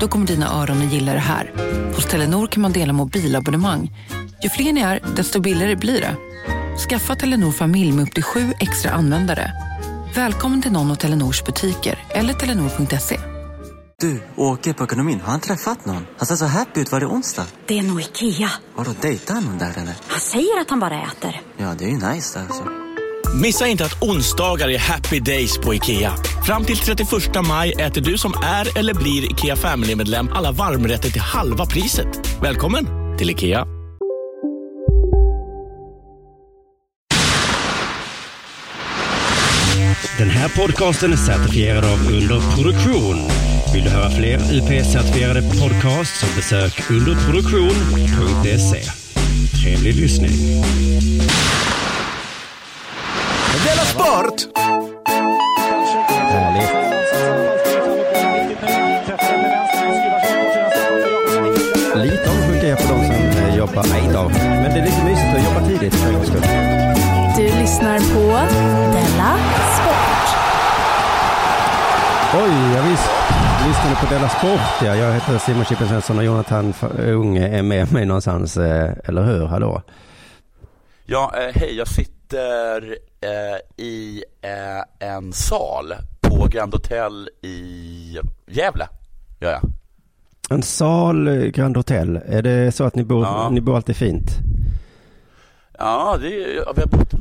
Då kommer dina öron att gilla det här. Hos Telenor kan man dela mobilabonnemang. Ju fler ni är, desto billigare blir det. Skaffa Telenor familj med upp till sju extra användare. Välkommen till någon av Telenors butiker eller telenor.se. Du, åker på ekonomin. Har han träffat någon? Han ser så happy ut. Var det onsdag? Det är nog Ikea. Har du dejtat någon där eller? Han säger att han bara äter. Ja, det är ju nice där alltså. Missa inte att onsdagar är happy days på IKEA. Fram till 31 maj äter du som är eller blir IKEA Family-medlem alla varmrätter till halva priset. Välkommen till IKEA. Den här podcasten är certifierad av Underproduktion. Vill du höra fler UP-certifierade podcasts så besök underproduktion.se. Trevlig lyssning. Della Sport! Härligt. Lite avundsjuk är jag på de som eh, jobbar, nej då. Men det är lite mysigt att jobba tidigt för en gångs skull. Du lyssnar på Della Sport. Oj, jag visst lyssnade på Della Sport ja. Jag heter Simon Chippen Svensson och Jonathan F- Unge är med mig någonstans, eh, eller hur? Hallå? Ja, eh, hej, jag sitter eh, i eh, en sal på Grand Hotel i Gävle. Gör jag. En sal, eh, Grand Hotel. Är det så att ni bor, Ja. ni bor alltid fint? Ja, det är, ja, vi har bott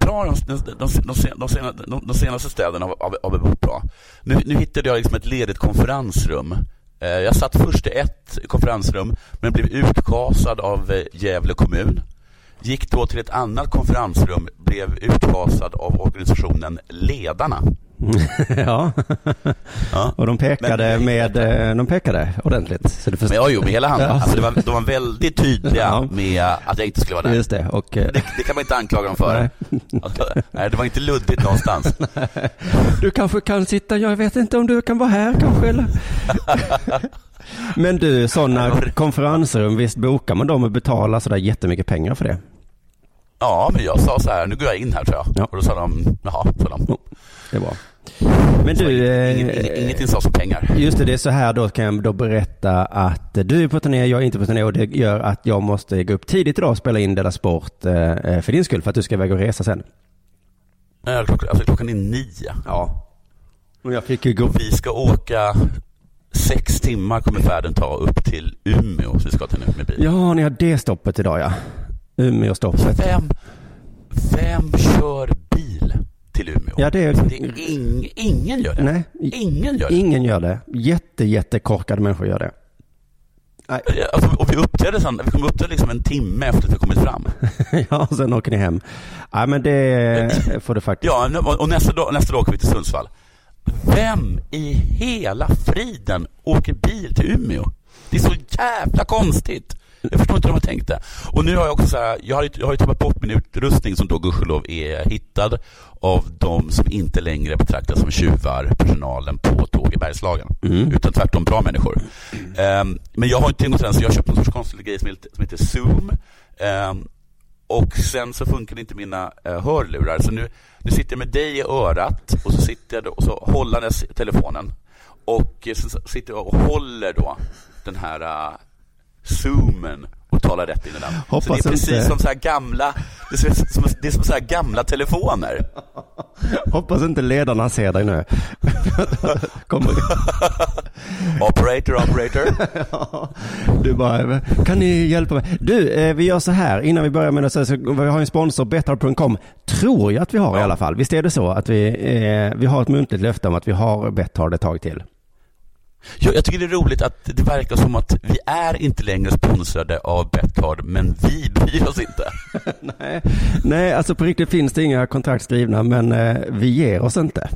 bra de, de, de, de, sen- de, sena- de, de senaste städerna har, har, vi- har vi bott bra. Nu, nu hittade jag liksom ett ledigt konferensrum. Eh, jag satt först i ett konferensrum men blev utkasad av eh, Gävle kommun. Gick då till ett annat konferensrum, blev utkasad av organisationen Ledarna. ja. Ja. Och de pekade Men- med, eh, de pekade ordentligt. Så du Men ja, jo, med hela handen. Ja. Alltså, det var, de var väldigt tydliga Ja. med att jag inte skulle vara där. Just det. Och, eh, Det, det kan man inte anklaga dem för. Nej. Alltså, nej, det var inte luddigt någonstans. Du kanske kan sitta, jag vet inte om du kan vara här kanske eller? Men du, sådana konferensrum, visst bokar man dem och betalar sådär jättemycket pengar för det? Ja, men jag sa så här, nu går jag in här tror jag. Ja. Och då sa de, jaha, sa de. Det är bra. Men du, Ingen, eh, ingen, ingenting sades om pengar. just det, det är så här då kan jag då berätta att du är på turné, jag är inte på turné och det gör att jag måste gå upp tidigt idag och spela in Della Sport eh, för din skull, för att du ska iväg och resa sen. Klockan, alltså, klockan är nio. Ja. Och jag fick ju gå... Och vi ska åka sex timmar kommer färden ta upp till Umeå. Så vi ska ta nu med bil. Ja, ni har det stoppet idag ja. Umeå-stoppet. Vem, vem kör bil till Umeå? Ja, det är... Det är ing, ingen gör det. Nej, Ingen gör det. ingen gör det. Jätte, jättekorkade människor gör det. Nej. Alltså, och vi uppträdde sen, vi kom uppträda liksom en timme efter att vi kommit fram. ja, och sen åker ni hem. Ja, men det får du faktiskt. Ja, och nästa dag, nästa dag åker vi till Sundsvall. Vem i hela friden åker bil till Umeå? Det är så jävla konstigt. Jag förstår inte hur de har tänkt det. Och nu har jag också så här, jag har, ju- jag har ju tappat bort min utrustning som då gudskelov är hittad av de som inte längre betraktas som tjuvar, personalen på Tåg i Bergslagen. Mm. Utan tvärtom bra människor. Ehm, men jag har inte tillgång till den så jag har köpt en sorts konstig grej som heter, som heter Zoom. Ehm, och sen så funkade inte mina eh, hörlurar. Så nu, nu sitter jag med dig i örat och så sitter jag då, och så hållandes telefonen. Och eh, sen så sitter jag och håller då den här uh, zoomen och talar rätt in i så Hoppas det är precis inte- som så här gamla, det är som, det är som så här gamla telefoner. Hoppas inte ledarna ser dig nu. Kommer... Operator, operator. Ja, du bara, kan ni hjälpa mig? Du, eh, vi gör så här, innan vi börjar med det så, så vi har en sponsor, Betthard.com, tror jag att vi har i alla fall. Visst är det så att vi, eh, vi har ett muntligt löfte om att vi har Betthard ett tag till? Jag, jag tycker det är roligt att det verkar som att vi är inte längre sponsrade av Betthard, men vi bryr oss inte. Nej, nej, alltså på riktigt finns det inga kontrakt skrivna, men eh, vi ger oss inte.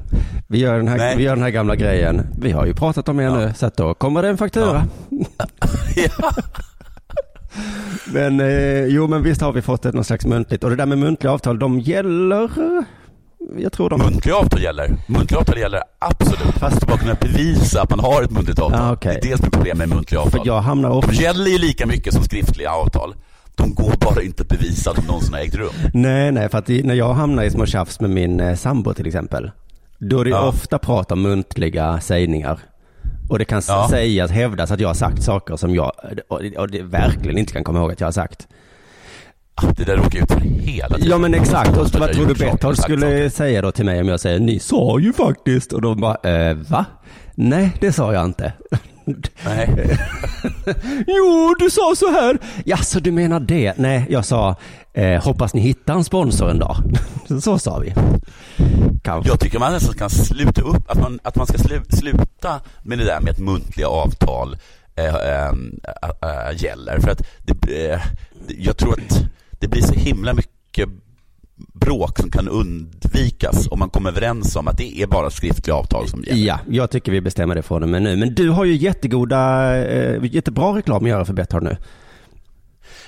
Vi gör, den här, Nej. vi gör den här gamla grejen. Vi har ju pratat om er nu, så att då kommer det en faktura. ja. Men eh, jo, men visst har vi fått ett någon slags muntligt. Och det där med muntliga avtal, de gäller... Jag tror de... Muntliga avtal gäller. Muntliga avtal gäller absolut. Fast du bara kunna bevisa att man har ett muntligt avtal. Ah, okej. Det är det som är problemet med muntliga avtal. För jag hamnar ofta... De gäller ju lika mycket som skriftliga avtal. De går bara inte att bevisa att de någonsin har ägt rum. Nej, nej, för att när jag hamnar i små tjafs med min eh, sambo till exempel, då är det Ja. ofta prat om muntliga sägningar. Och det kan Ja. sägas, hävdas att jag har sagt saker som jag, och, och det verkligen inte kan komma ihåg att jag har sagt. Det där råkar ut för hela tiden. Ja men exakt, och vad tror du sagt skulle säga då till mig om jag säger ni sa ju faktiskt och då bara, eh, va? Nej, det sa jag inte. Nej. jo, du sa så här. Ja, så du menar det? Nej, jag sa, eh, hoppas ni hittar en sponsor en dag. så sa vi. Kanske. Jag tycker man nästan kan sluta upp, att man, att man ska slu, sluta med det där med att muntliga avtal äh, äh, äh, gäller. För att det, äh, jag tror att det blir så himla mycket bråk som kan undvikas om man kommer överens om att det är bara skriftliga avtal som gäller. Ja, jag tycker vi bestämmer det från och med nu. Men du har ju jättegoda, eh, jättebra reklam att göra för Betthard nu.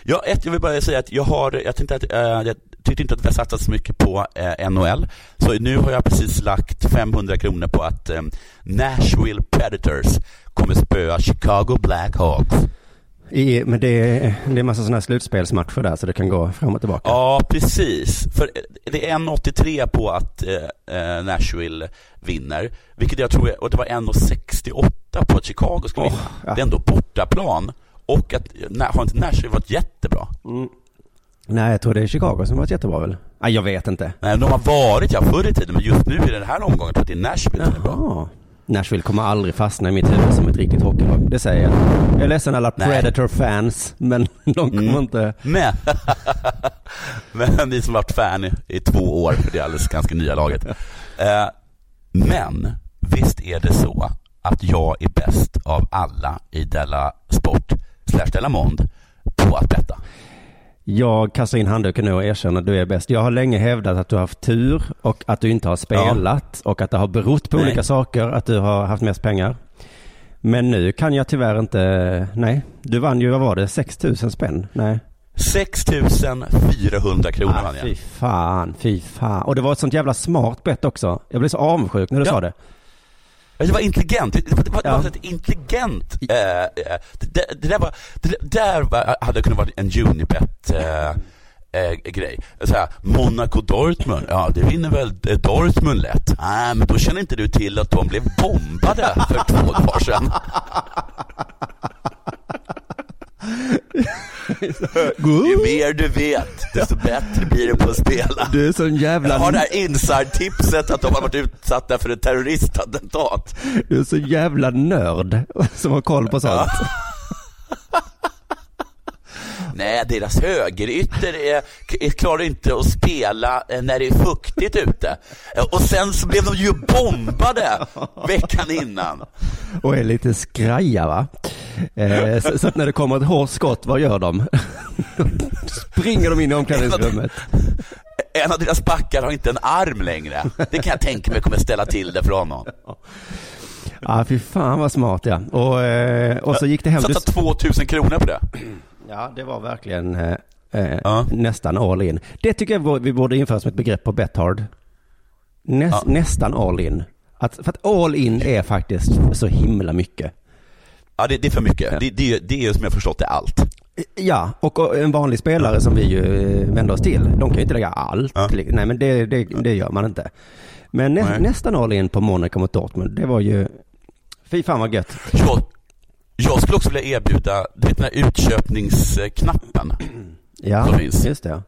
Ja, ett, jag vill bara säga att jag har, jag tänkte att, äh, jag tyckte inte att vi har satsat så mycket på äh, NHL. Så nu har jag precis lagt 500 kronor på att äh, Nashville Predators kommer spöa Chicago Blackhawks. I, men det är, det är massa sådana här slutspelsmatcher där så det kan gå fram och tillbaka. Ja, precis. För eh, det är 1,83 på att eh, Nashville vinner. Vilket jag tror, är, och det var 1,68 på att Chicago skulle vinna. ja. Det är ändå bortaplan. Och att, har inte Nashville varit jättebra? Nej, jag tror det är Chicago som har varit jättebra väl? Nej, jag vet inte. Nej, de har varit ja förr i tiden, men just nu i den här omgången tror jag att det är Nashville som är bra. Nashville kommer aldrig fastna i mitt huvud som ett riktigt hockeylag. Det säger jag. Jag är ledsen alla. Predator-fans, men de kommer Mm. inte... Men, men ni som varit fan i, i två år, för det är alldeles ganska nya laget. Eh, men visst är det så att jag är bäst av alla i Della Sport slash Della Mond på att betta. Jag kastar in handduken nu och erkänner att du är bäst. Jag har länge hävdat att du har haft tur och att du inte har spelat och att det har berott på Nej. olika saker att du har haft mest pengar. Men nu kan jag tyvärr inte, nej. Du vann ju, vad var det, 6 000 spänn? Nej. 6 400 kronor vann Ah, fy jag. fan, fy fan. Och det var ett sånt jävla smart bett också. Jag blev så avundsjuk när du Ja. sa det. Det var intelligent. Det var, det var, det Ja. var ett intelligent. Eh, eh, det, det, det där, var, det där var, hade kunnat vara en Unibet eh, eh, grej. Så här, Monaco Dortmund, ja det vinner väl eh, Dortmund lätt. Nej, men då känner inte du till att de blev bombade för två dagar sedan. Ju mer du vet, desto bättre blir det på att spela. Du är sån jävla... Jag har det här inside-tipset att de har varit utsatta för ett terroristattentat. Du är så jävla nörd som har koll på sånt. Nej, deras högerytter är, är, klarar inte att spela eh, när det är fuktigt ute. Eh, Och sen så blev de ju bombade veckan innan. Och är lite skraja va? Eh, så, så att när det kommer ett hårt skott, vad gör de? Springer de in i omklädningsrummet? En av deras backar har inte en arm längre. Det kan jag tänka mig kommer ställa till det för honom. Ja, fy fan vad smart ja. Och, eh, och så gick det hem. Satsa 2000 kronor på det. Ja, det var verkligen eh, eh, nästan all in. Det tycker jag vi borde införa som ett begrepp på Betthard. Näs, Nästan all in. Att, för att all in är faktiskt så himla mycket. Ja, det, det är för mycket. Det, det, det är ju som jag förstått det allt. Ja, och en vanlig spelare som vi ju eh, vänder oss till, de kan ju inte lägga allt. Nej, men det, det, det gör man inte. Men nä, nästan all in på Monaco mot Dortmund, det var ju, fy fan vad gött. Jag, jag skulle också vilja erbjuda, du vet den här utköpningsknappen Ja, som finns. just det.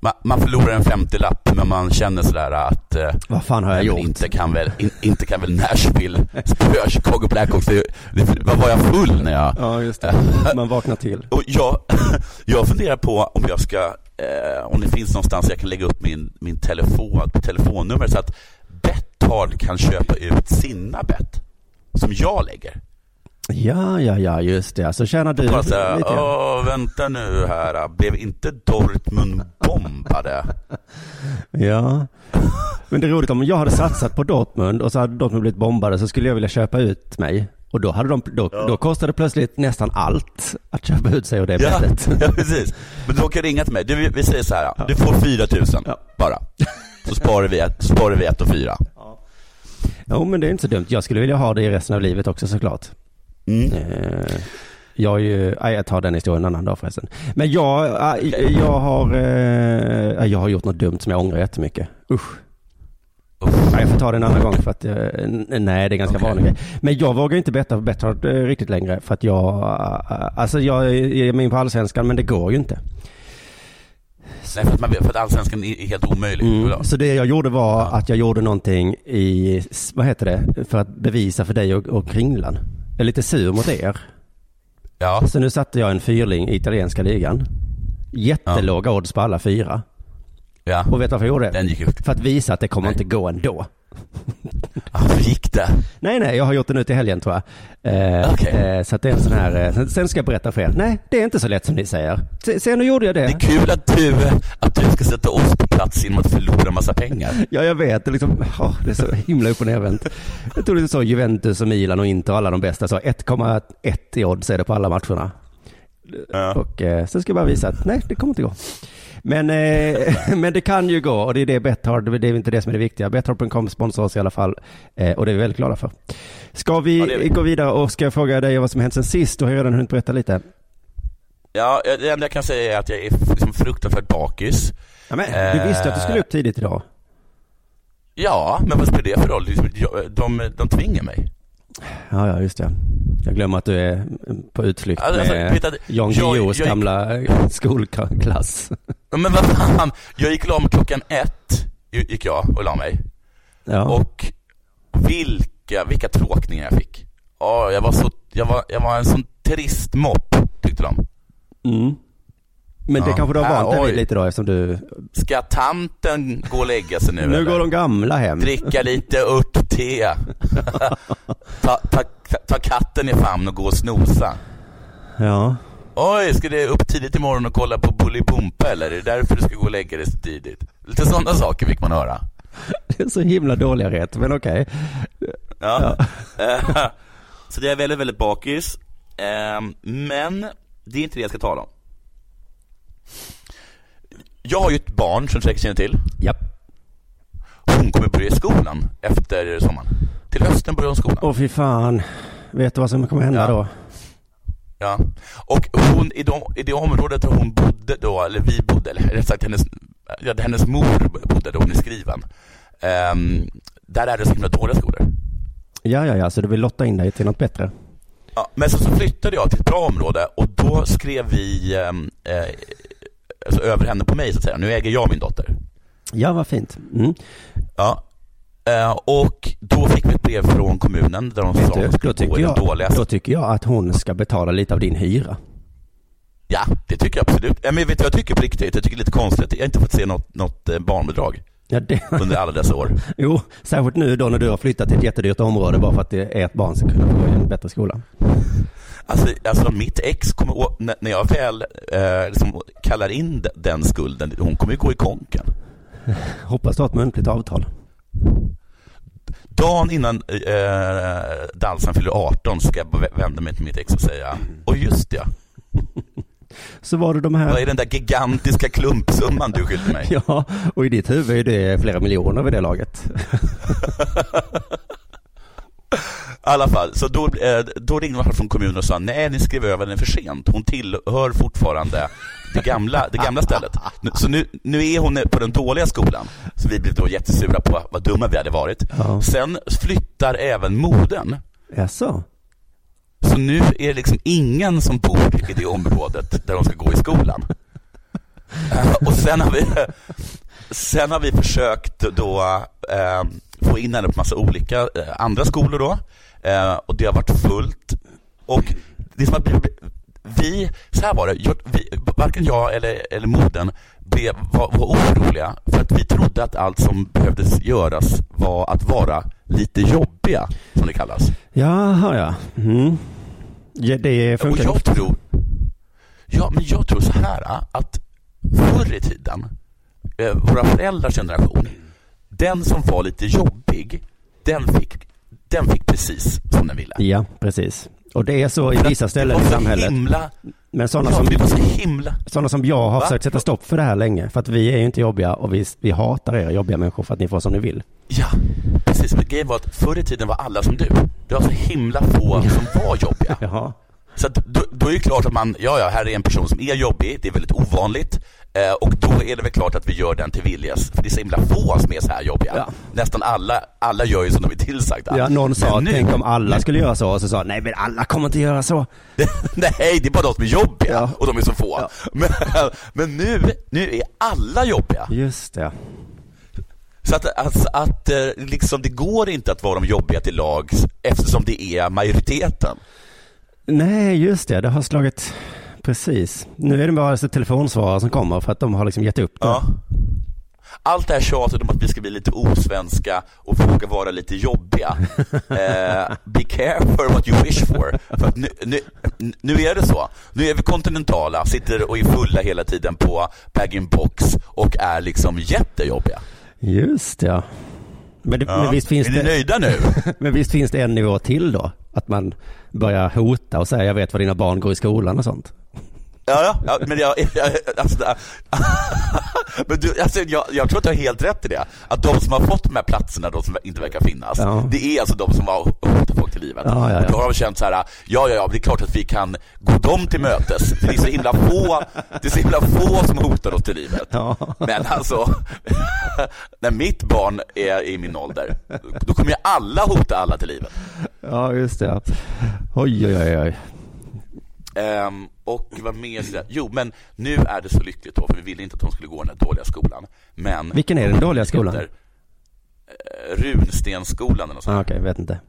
Man, man förlorar en 50-lapp men man känner sådär att eh, Vad fan har jag gjort? Inte kan väl, in, inte kan väl Nashville spöa Chicago Blackhawks. Det, det, vad var jag full när jag... Ja, just det. Man vaknar till. Och jag, jag funderar på om jag ska, eh, om det finns någonstans jag kan lägga upp min, min telefon, telefonnummer så att Betthard kan köpa ut sina bett som jag lägger. Ja, ja, ja, just det. Så tjänar du lite grann. vänta nu här, blev inte Dortmund bombade? Ja. Men det är roligt om jag hade satsat på Dortmund och så hade Dortmund blivit bombade så skulle jag vilja köpa ut mig. Och då, hade de, då, då kostade plötsligt nästan allt att köpa ut sig ur det Ja, bettet. ja, precis. Men du kan ringa till mig. Du, vi- säger så här, du får 4 000 bara. Så sparar vi ett, sparar vi ett och fyra. Jo, men det är inte så dumt. Jag skulle vilja ha det i resten av livet också såklart. Mm. Eh, jag är ju, jag tar den historien en annan dag förresten. Men jag, eh, jag har, eh, jag har gjort något dumt som jag ångrar jättemycket. Usch. Jag får ta det en annan gång för att, eh, nej det är ganska Okej. vanlig grej. Men jag vågar inte betta på Betthard eh, riktigt längre för att jag, eh, alltså jag är med in på allsvenskan men det går ju inte. Nej, för att, man, för att allsvenskan är helt omöjlig. Mm. Så det jag gjorde var att jag gjorde någonting i, vad heter det, för att bevisa för dig och, och Kringlan. Är lite sur mot er. Ja. Så nu satte jag en fyrling i italienska ligan. Jättelåga odds på alla fyra. Ja. Och vet du varför jag gjorde det? Den gick ut. För att visa att det kommer inte gå ändå. Ja, hur gick det? Nej, nej, jag har gjort det nu till helgen tror jag. Eh, Okej. eh, så att det är en sån här, eh, sen- sen ska jag berätta för er. Nej, det är inte så lätt som ni säger. Se, se nu gjorde jag det. Det är kul att du, att du ska sätta oss på plats genom att förlora massa pengar. Ja, jag vet. Det är, liksom, åh, det är så himla upp och nervänt. Jag tror det är så Juventus och Milan och Inter alla de bästa. Så 1,1 i odds är det på alla matcherna. Och eh, sen ska jag bara visa att nej, det kommer inte gå. Men, eh, men det kan ju gå och det är det Betthard, det är inte det som är det viktiga. Betthard.com sponsrar oss i alla fall eh, och det är vi väldigt glada för. Ska vi, Ja, vi. gå vidare och ska jag fråga dig vad som hänt sen sist? Du har ju redan hunnit berätta lite. Ja, det enda jag kan säga är att jag är liksom fruktansvärt bakis. Ja, men, du visste att du skulle upp tidigt idag. Ja, men vad spelar det för roll? Jag- De, de tvingar mig. Ja, ja, just det. Jag glömmer att du är på utflykt Alltså, med vet att- Jan Guillous jag gick- gamla skolklass. Men vad fan, jag gick mig klockan ett, gick jag och la mig. Ja. Och vilka, vilka tråkningar jag fick. Ja, jag var så, jag var, jag var en sån trist mopp, tyckte de. Mm. Men det Ja. kanske du har Äh, vant dig oj. vid lite då eftersom du... Ska tanten gå och lägga sig nu Nu går de gamla hem. Dricka lite örtte. ta, ta, ta katten i famn och gå och snosa. Ja. Oj, ska du upp tidigt imorgon och kolla på Bolibompa eller? Är det därför du ska gå och lägga dig så tidigt? Lite sådana saker fick man höra. Det är så himla dåliga rätt, men okej. Ja. Eh, så det är väldigt, väldigt bakis. Ehm, Men det är inte det jag ska tala om. Jag har ju ett barn som säkert känner till. Ja. Hon kommer börja i skolan efter sommaren. Till hösten börjar hon skolan. Åh fy fan. Vet du vad som kommer hända Ja. då? Ja. Och hon, i, de, i det området där hon bodde då, eller vi bodde, eller rätt sagt hennes, ja, där hennes mor bodde då hon är skriven. Ehm, där är det så himla dåliga skolor. Ja, ja, ja, så du vill lotta in dig till något bättre? Ja, men så, så flyttade jag till ett bra område och då skrev vi ehm, eh, alltså över henne på mig så att säga. Nu äger jag min dotter. Ja, vad fint. Mm. Ja. Eh, och då fick vi ett brev från kommunen där de sa Vet att du, hon skulle tycker i den dåliga. då tycker jag att hon ska betala lite av din hyra. Ja, det tycker jag absolut. Men vet du vad jag tycker på riktigt? Jag tycker det är lite konstigt. Jag har inte fått se något, något eh, barnbidrag Ja, det... under alla dessa år. Jo, särskilt nu då när du har flyttat till ett jättedyrt område bara för att det är ett barn ska kunna gå i en bättre skola. Alltså, alltså mitt ex kommer när jag väl eh, liksom kallar in de- den skulden, hon kommer ju gå i konken. Hoppas du har ett muntligt avtal. Dagen innan eh, dansen fyller 18 ska jag vä- vända mig till mitt ex och säga, och just det, Så var det de här... vad är den där gigantiska klumpsumman du skyller mig? Ja, och i ditt huvud är det flera miljoner vid det laget. I alla fall, så då, eh, då ringde man från kommunen och sa nej, ni skrev över den för sent. Hon tillhör fortfarande det gamla, det gamla stället. Så nu, nu är hon på den dåliga skolan. Så vi blev då jättesura på vad dumma vi hade varit. Ja. Sen flyttar även modern. Jaså? Så nu är det liksom ingen som bor i det området där de ska gå i skolan. Och sen har vi, sen har vi försökt då eh, få in henne på massa olika eh, andra skolor då. Eh, och det har varit fullt. Och det som har blivit, vi, så här var det, jag, vi, varken jag eller, eller modern blev, var, var oroliga för att vi trodde att allt som behövdes göras var att vara lite jobbiga, som det kallas. Jaha, ja. Mm. ja det Och funkar jag inte. tror, ja men jag tror så här att förr i tiden, eh, våra föräldrars generation, den som var lite jobbig, den fick, den fick precis som den ville. Ja, precis. Och det är så i vissa ställen i samhället. Himla, Men sådana som, sådana som jag har Va? försökt sätta stopp för det här länge. För att vi är ju inte jobbiga och vi, vi hatar er jobbiga människor för att ni får som ni vill. Ja, precis. Men grejen var att förr i tiden var alla som du. Det var så himla få som var jobbiga. Jaha. Så att då, då är det klart att man, ja ja, här är en person som är jobbig, det är väldigt ovanligt. Eh, och då är det väl klart att vi gör den till viljes, för det är så himla få som är så här jobbiga. Ja. Nästan alla, alla gör ju som de är tillsagda. Ja, någon sa, nu- tänk om alla skulle göra så. Och så sa, nej men alla kommer inte göra så. Nej, det är bara de som är jobbiga Ja. och de är så få. Ja. Men, men nu, nu är alla jobbiga. Just det. Så att, att, att eh, liksom, det går inte att vara de jobbiga till lags eftersom det är majoriteten. Nej, just det. Det har slagit, precis. Nu är det bara alltså telefonsvarare som kommer för att de har liksom gett upp det. Ja. Allt det här tjatet om att vi ska bli lite osvenska och våga vara lite jobbiga. Eh, be careful what you wish for. För nu, nu, nu är det så. Nu är vi kontinentala, sitter och är fulla hela tiden på bag-in-box och är liksom jättejobbiga. Just ja. Men, det, Ja. men, visst finns är ni det, nöjda nu? men visst finns det en nivå till då? Att man börjar hota och säga jag vet var dina barn går i skolan och sånt. Ja, ja, men jag, jag alltså, men du, alltså, jag, jag tror att du har helt rätt i det. Att de som har fått de här platserna, de som inte verkar finnas, Ja. det är alltså de som har hotat folk till livet. Ja, ja, ja. Då har de känt så här, ja, ja, ja, det är klart att vi kan gå dem till mötes. För det är så himla få, det är så himla få som hotar oss till livet. Ja. Men alltså, när mitt barn är i min ålder, då kommer ju alla hota alla till livet. Ja, just det. Oj, oj, oj, oj. Ehm, och vad mer? där? Jo, men nu är det så lyckligt då, för vi ville inte att de skulle gå den här dåliga skolan. Men Vilken är den dåliga skolan? heter, eh, Runstensskolan eller något sånt. Ah, Okej, vet inte.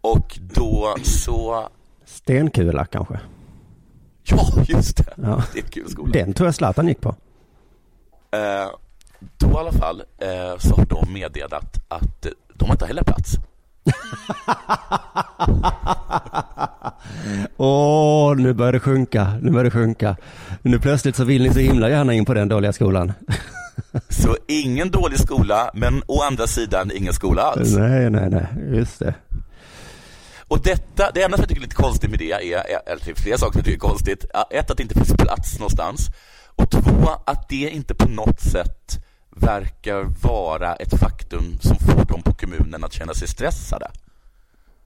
Och då så, Stenkula kanske? ja just det, Ja. det är en kul skola. Den tror jag Zlatan gick på. Eh, då i alla fall eh, så har de meddelat att de har inte heller plats. Åh, nu börjar det sjunka, nu börjar det sjunka. Nu plötsligt så vill ni så himla gärna in på den dåliga skolan. Så ingen dålig skola, men å andra sidan ingen skola alls. Nej, nej, nej, just det. Och detta, det enda som jag tycker är lite konstigt med det är, är- eller det är flera saker som jag tycker är konstigt. Ett, att det inte finns plats någonstans. Och två, att det inte på något sätt verkar vara ett faktum som får dem på kommunen att känna sig stressade.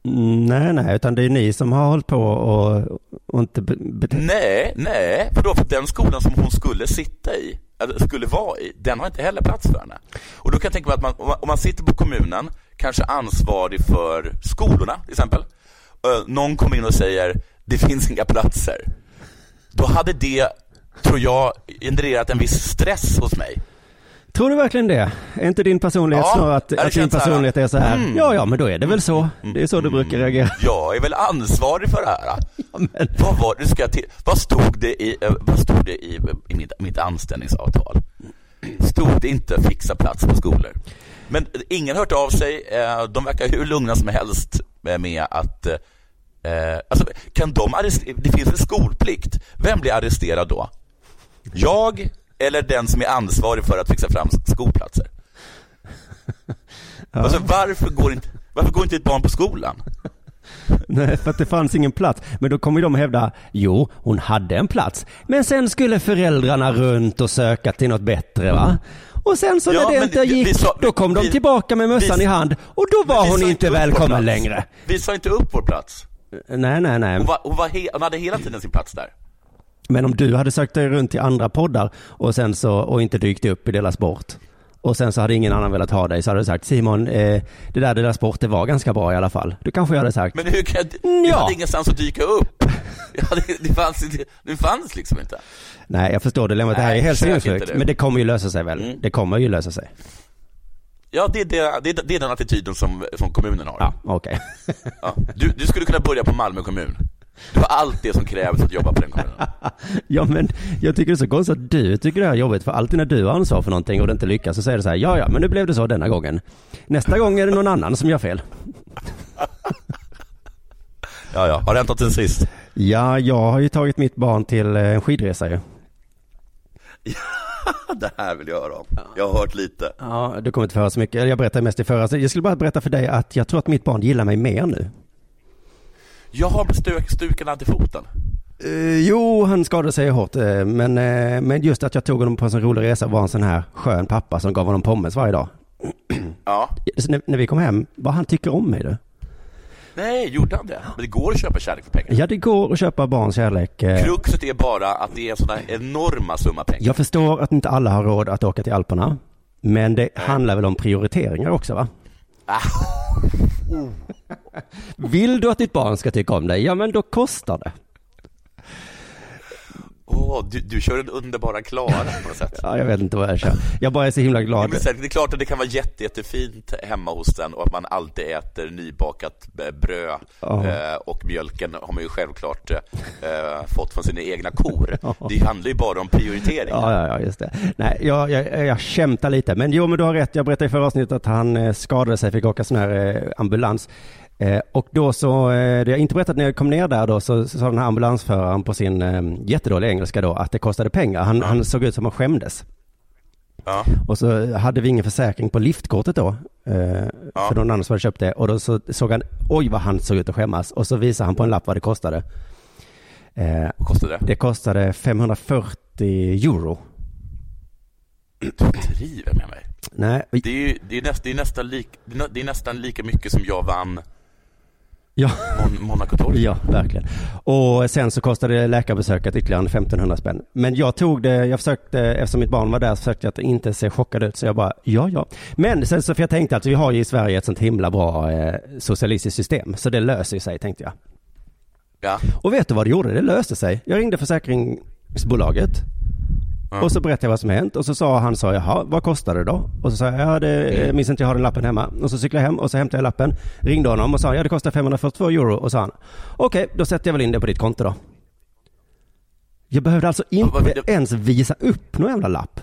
Mm, Nej, nej, utan det är ni som har hållit på och, och inte Nej, nej, för då för den skolan som hon skulle sitta i, eller skulle vara i, den har inte heller plats för henne. Och då kan jag tänka mig att man, om man- sitter på kommunen, kanske ansvarig för skolorna till exempel, någon kommer in och säger det finns inga platser. Då hade det, tror jag, genererat en viss stress hos mig. Tror du verkligen det? Är inte din personlighet Ja, snarare att, att din så personlighet är så här, mm. ja, ja, men då är det väl så. Det är så du brukar reagera. Jag är väl ansvarig för det här. Vad var det, ska till, vad stod det i, eh, vad stod det i, i mitt, mitt anställningsavtal? Stod det inte fixa plats på skolor? Men ingen har hört av sig, eh, de verkar hur lugna som helst med- med att eh, alltså, kan de arrestera, det finns en skolplikt, vem blir arresterad då? Jag eller den som är ansvarig för att fixa fram skolplatser? Alltså varför går inte, varför går inte ett barn på skolan? Nej, för att det fanns ingen plats. Men då kommer de hävda, jo, hon hade en plats. Men sen skulle föräldrarna runt och söka till något bättre, va? Och sen så Ja, när det men inte gick, vi sa- då kom de vi- tillbaka med mössan vi- i hand och då var hon inte välkommen längre. Vi sa inte upp vår plats. Nej, nej, nej. Hon, var, hon, var he, hon hade hela tiden sin plats där. Men om du hade sökt dig runt till andra poddar och sen så, och inte dykt upp i Dela Sport. Och sen så hade ingen annan velat ha dig så hade du sagt Simon, eh, det där Dela Sport det var ganska bra i alla fall. Då kanske jag hade sagt, Men hur kan jag, ja. hade ingenstans att dyka upp. Hade, det, fanns, inte- det fanns liksom inte. nej jag förstår dilemmat, det här är helt sinnessjukt. det. Men det kommer ju lösa sig väl? Mm. Det kommer ju lösa sig. Ja, det är, det, det, det är den attityden som, som kommunen har. Ja, okej. Ja. Du, du skulle kunna börja på Malmö kommun. Du har allt det som krävs att jobba på den kommunen. Ja men jag tycker det är så konstigt att du tycker det här är jobbigt för alltid när du har ansvar för någonting och det inte lyckas så säger du så här ja ja men nu blev det så denna gången. Nästa gång är det någon annan som gör fel. Ja, ja. Har det hänt något sen sist? Ja jag har ju tagit mitt barn till eh, en skidresa ju. det här vill jag höra om. Jag har hört lite. Ja, du kommer inte få höra så mycket. Jag berättade mest i förra. Jag skulle bara berätta för dig att jag tror att mitt barn gillar mig mer nu. Jag har stök, stukarna till foten. Eh, jo, han skadade sig hårt, eh, men, eh, men just att jag tog honom på en sån rolig resa var en sån här skön pappa som gav honom pommes varje dag. Ja. När, när vi kom hem, vad han tycker om mig du. Nej, gjorde han det? Men det går att köpa kärlek för pengar. Ja, det går att köpa barns kärlek. Kruxet är bara att det är en sån här enorma summa pengar. Jag förstår att inte alla har råd att åka till Alperna, men det handlar väl om prioriteringar också va? Ah. Vill du att ditt barn ska tycka om dig, ja men då kostar det. Åh, du, du kör den underbara Klara på något sätt. Ja, jag vet inte vad jag kör. Jag bara är så himla Ja, glad. men sen, det är klart att det kan vara jätte, jättefint hemma hos den och att man alltid äter nybakat eh, bröd Ja. eh, och mjölken har man ju självklart eh, fått från sina egna kor. Det handlar ju bara om prioritering. Ja, ja, ja, just det. Nej, jag, jag, jag kämtar lite. Men jo, men du har rätt. Jag berättade i förra avsnittet att han eh, skadade sig, fick åka sån här eh, ambulans. Eh, och då så, eh, det jag inte berättat när jag kom ner där då, så, sa den här ambulansföraren på sin eh, jättedåliga engelska då att det kostade pengar. Han, han såg ut som han skämdes. Ja. Och så hade vi ingen försäkring på liftkortet då. Eh, För någon annan som hade köpt det. Och då så såg han, oj vad han såg ut att skämmas. Och så visade han på en lapp vad det kostade. Vad kostade det? det kostade 540 euro. Du driver med mig. Nej, Det är ju det är näst, det är nästan, lik, det är nästan lika mycket som jag vann Ja. Mon, Monaco Torg. Ja, verkligen. Och sen så kostade läkarbesöket ytterligare 1500 spänn. Men jag tog det, jag försökte, eftersom mitt barn var där, så försökte jag att inte se chockad ut. Så jag bara, ja, ja. Men sen så, för jag tänkte att vi har ju i Sverige ett sånt himla bra eh, socialistiskt system. Så det löser sig, tänkte jag. Ja. Och vet du vad det gjorde? Det löste sig. Jag ringde försäkringsbolaget. Och så berättade jag vad som hänt och så sa han så, jaha, vad kostar det då? Och så sa jag, ja det mm. minns inte, jag har den lappen hemma. Och så cyklade jag hem och så hämtade jag lappen, ringde honom och sa, ja det kostar 542 euro. Och sa han, okej, då sätter jag väl in det på ditt konto då. Jag behövde alltså inte ens visa upp någon jävla lapp.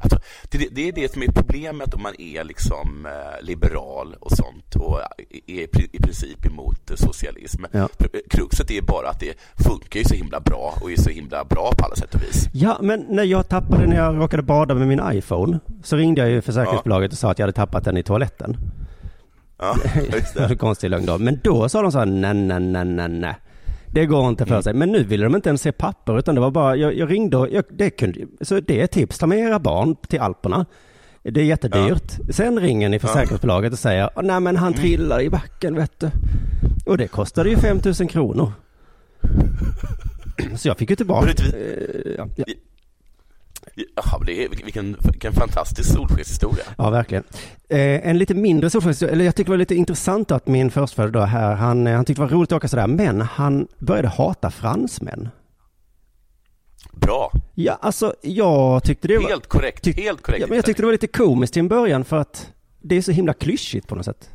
Alltså, det, det är det som är problemet om man är liksom eh, liberal och sånt och är i, princip emot eh, socialism. Ja. Kruxet är bara att det funkar ju så himla bra och är så himla bra på alla sätt och vis. Ja, men när jag tappade, när jag råkade bada med min iPhone, så ringde jag ju försäkringsbolaget och sa att jag hade tappat den i toaletten. Ja, just Det det. konstig lögn då. Men då sa de så här, nej, nej, nej, nej, nej. Det går inte för sig. Men nu ville de inte ens se papper, utan det var bara, jag, jag ringde och, jag, det kunde, så det är ett tips, ta med era barn till Alperna. Det är jättedyrt. Sen ringer ni försäkringsbolaget och säger, "Åh, nej men han trillar i backen vet du. Och det kostade ju 5 000 kronor. Så jag fick ju tillbaka. Eh, ja, ja. Det är, vilken, vilken fantastisk solskenshistoria. Ja, verkligen. Eh, en lite mindre solskenshistoria, eller jag tycker det var lite intressant att min förstfödde då här, han, han tyckte det var roligt att åka sådär, men han började hata fransmän. Bra. Ja, alltså jag tyckte det var... Helt korrekt. helt korrekt. Ja, men jag tyckte det var lite komiskt till en början för att det är så himla klyschigt på något sätt.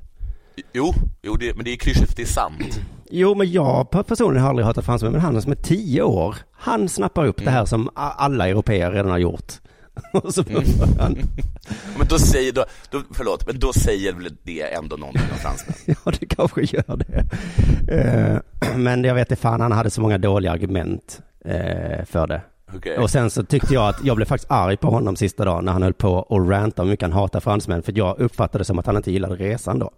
Jo, jo det, men det är klyschigt för det är sant. Jo, men jag personligen har aldrig hatat fransmän, men han som är tio år, han snappar upp det här som a- alla europeer redan har gjort. Och så börjar han... Men då säger, då, då, förlåt, men då säger väl det ändå någonting om fransmän? Ja, det kanske gör det. Eh, Men jag vet inte fan, han hade så många dåliga argument eh, för det. Okej. Och sen så tyckte jag att jag blev faktiskt arg på honom sista dagen när han höll på och ranta om hur mycket han hatar fransmän. För jag uppfattade det som att han inte gillade resan då.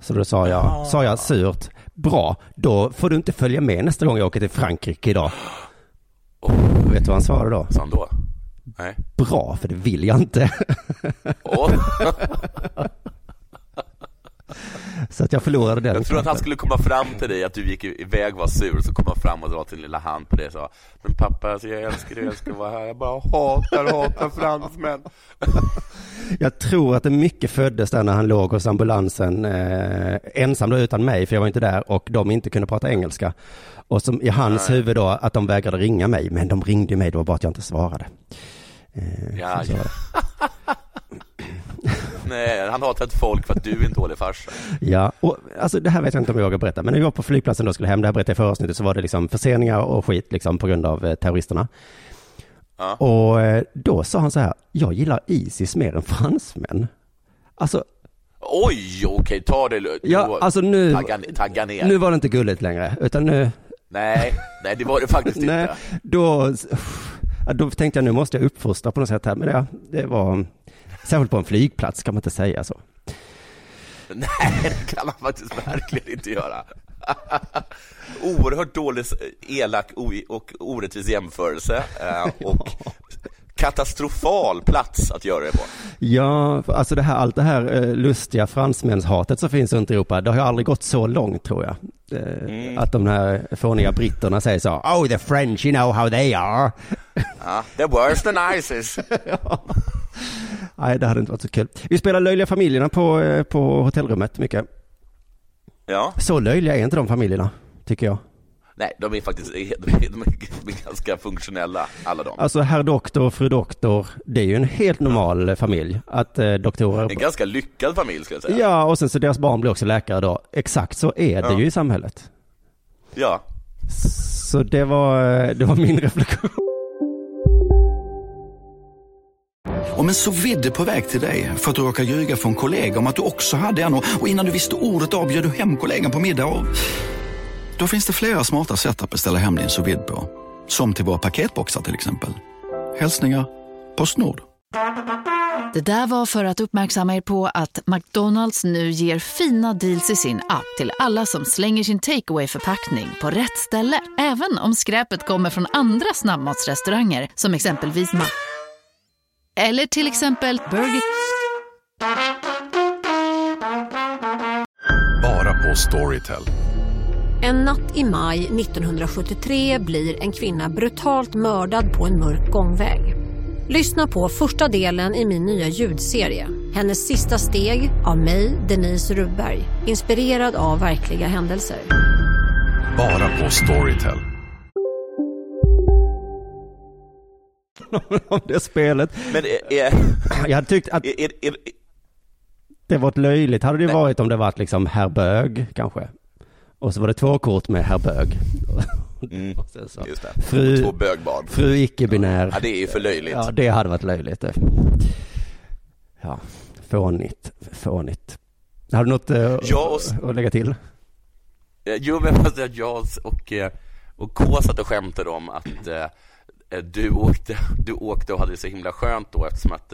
Så då sa jag, sa jag surt, bra, då får du inte följa med nästa gång jag åker till Frankrike idag. Vet du vad han svarade då? Sa han då? Nej. Bra, för det vill jag inte. Åh. Så att jag förlorade den. Jag tror att han skulle komma fram till dig, att du gick iväg och var sur, så kom han fram och dra sin lilla hand på dig och sa Men pappa, alltså, jag älskar dig, jag älskar att vara här, jag bara hatar, hatar fransmän. Jag tror att det mycket föddes där när han låg hos ambulansen eh, ensam då utan mig, för jag var inte där och de inte kunde prata engelska. Och som i hans Nej. huvud då att de vägrade ringa mig, men de ringde mig, det var bara att jag inte svarade. Eh, Ja, ja. Nej, han hatar ett folk för att du är en dålig farsa. Ja, och alltså det här vet jag inte om jag vågar berätta, men när vi var på flygplatsen då skulle hem, det här berättade jag i förra avsnittet, så var det liksom förseningar och skit liksom på grund av eh, terroristerna. Ja. Och eh, då sa han så här, jag gillar Isis mer än fransmän. Alltså, Oj, okej, ta det lugnt. Ja, alltså nu- Tagga, tagga ner. nu var det inte gulligt längre, utan nu, Nej, nej, det var det faktiskt Nej, inte. då, då tänkte jag nu måste jag uppfostra på något sätt här, men ja, det var, särskilt på en flygplats kan man inte säga så. Nej, det kan man faktiskt verkligen inte göra. Oerhört dålig, elak och orättvis jämförelse eh, och katastrofal plats att göra det på. Ja, alltså det här, allt det här eh, lustiga fransmänshatet som finns runt Europa, det har ju aldrig gått så långt tror jag. Eh, Att de här fåniga britterna säger så, oh the French, you know how they are. Ja, the worst than ISIS. Nej, det hade inte varit så kul. Vi spelar Löjliga familjerna på, eh, på hotellrummet mycket. Ja, Så löjliga är inte de familjerna, tycker jag. Nej, de är faktiskt de är, de är ganska funktionella, alla de. Alltså herr doktor och fru doktor, det är ju en helt normal eh, familj. Att eh, doktorer... En ganska lyckad familj skulle jag säga. Ja, och sen så deras barn blir också läkare då. Exakt så är det Ja. ju i samhället. Ja. Så det var, eh, det var min reflektion. Om en så vidde på väg till dig för att du råkar ljuga från kollega om att du också hade en och innan du visste ordet av bjöd du hem kollegan på middag och... Då finns det flera smarta sätt att beställa hem din sous på. Som till våra paketboxar till exempel. Hälsningar Postnord. Det där var för att uppmärksamma er på att McDonalds nu ger fina deals i sin app till alla som slänger sin takeaway förpackning på rätt ställe. Även om skräpet kommer från andra snabbmatsrestauranger som exempelvis Ma... Eller till exempel Burger... Bara på Storytel. En natt i maj 1973 blir en kvinna brutalt mördad på en mörk gångväg. Lyssna på första delen i min nya ljudserie. Hennes sista steg av mig, Denise Rubberg. Inspirerad av verkliga händelser. Bara på Storytel. om det spelet. Men är, är, Jag hade tyckt att är, är, är, det var ett löjligt. Hade det varit om det varit liksom herr Bög kanske. Och så var det två kort med herr Bög. Mm, så. Fru, Två bögbarn. fru icke-binär. Ja, det är ju för löjligt. Ja, det hade varit löjligt. Ja, fånigt, fånigt. Har du något eh, och- att lägga till? Eh, Jo, men jag måste säga att jag och, eh, och K satt och skämtade om att eh, eh, du, åkte, du åkte och hade det så himla skönt då eftersom att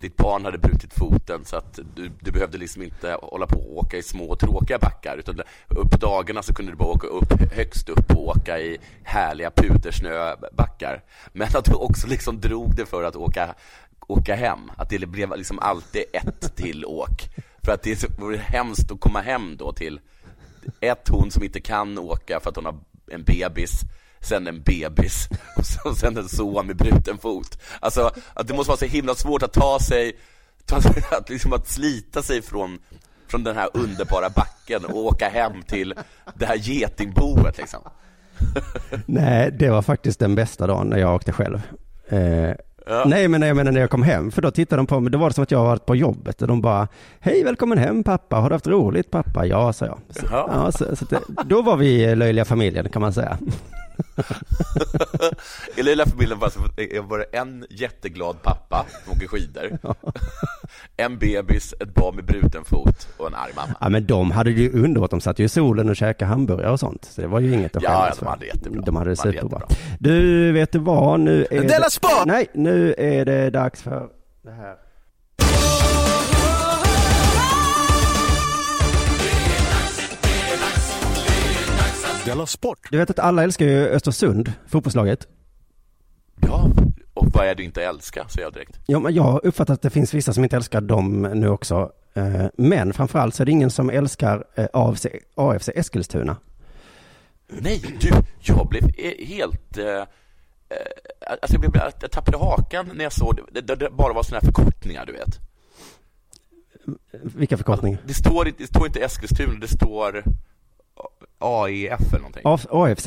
ditt barn hade brutit foten så att du, du behövde liksom inte hålla på och åka i små tråkiga backar utan upp på dagarna så kunde du bara åka upp högst upp och åka i härliga pudersnöbackar. Men att du också liksom drog det för att åka, åka hem, att det blev liksom alltid ett till åk. För att det vore hemskt att komma hem då till ett hon som inte kan åka för att hon har en bebis sen en bebis och sen en son med bruten fot. Alltså, att det måste vara så himla svårt att ta sig, ta att, liksom att slita sig från, från den här underbara backen och åka hem till det här getingboet liksom. Nej, det var faktiskt den bästa dagen när jag åkte själv. Eh, Ja. Nej, men jag menar när jag kom hem, för då tittade de på mig, då var det som att jag varit på jobbet och de bara, hej välkommen hem pappa, har du haft roligt pappa? Ja, sa jag. Så, Jaha. ja, så, så det, då var vi löjliga familjen kan man säga. I lilla familjen var det var det en jätteglad pappa som åker skidor, en bebis, ett barn med bruten fot och en arg mamma. Ja, men de hade det ju underbart, de satt ju i solen och käkade hamburgare och sånt, så det var ju inget att Ja, skämmas ja, de för. hade det jättebra. De hade det hade superbra. Du, vet du vad, nu är Della det... Sport! Nej, nu är det dags för det här. Della Sport. Du vet att alla älskar ju Östersund, fotbollslaget. Ja, och vad är det du inte älskar, säger jag direkt. Ja, men jag har uppfattat att det finns vissa som inte älskar dem nu också. Eh, Men framförallt så är det ingen som älskar eh, AFC, AFC Eskilstuna. Nej, du, jag blev eh, helt... Eh, eh, alltså jag, blev, jag tappade hakan när jag såg det, det, det bara var sådana här förkortningar, du vet. Vilka förkortningar? Det står, det står inte Eskilstuna, det står AEF eller någonting. AF, AFC?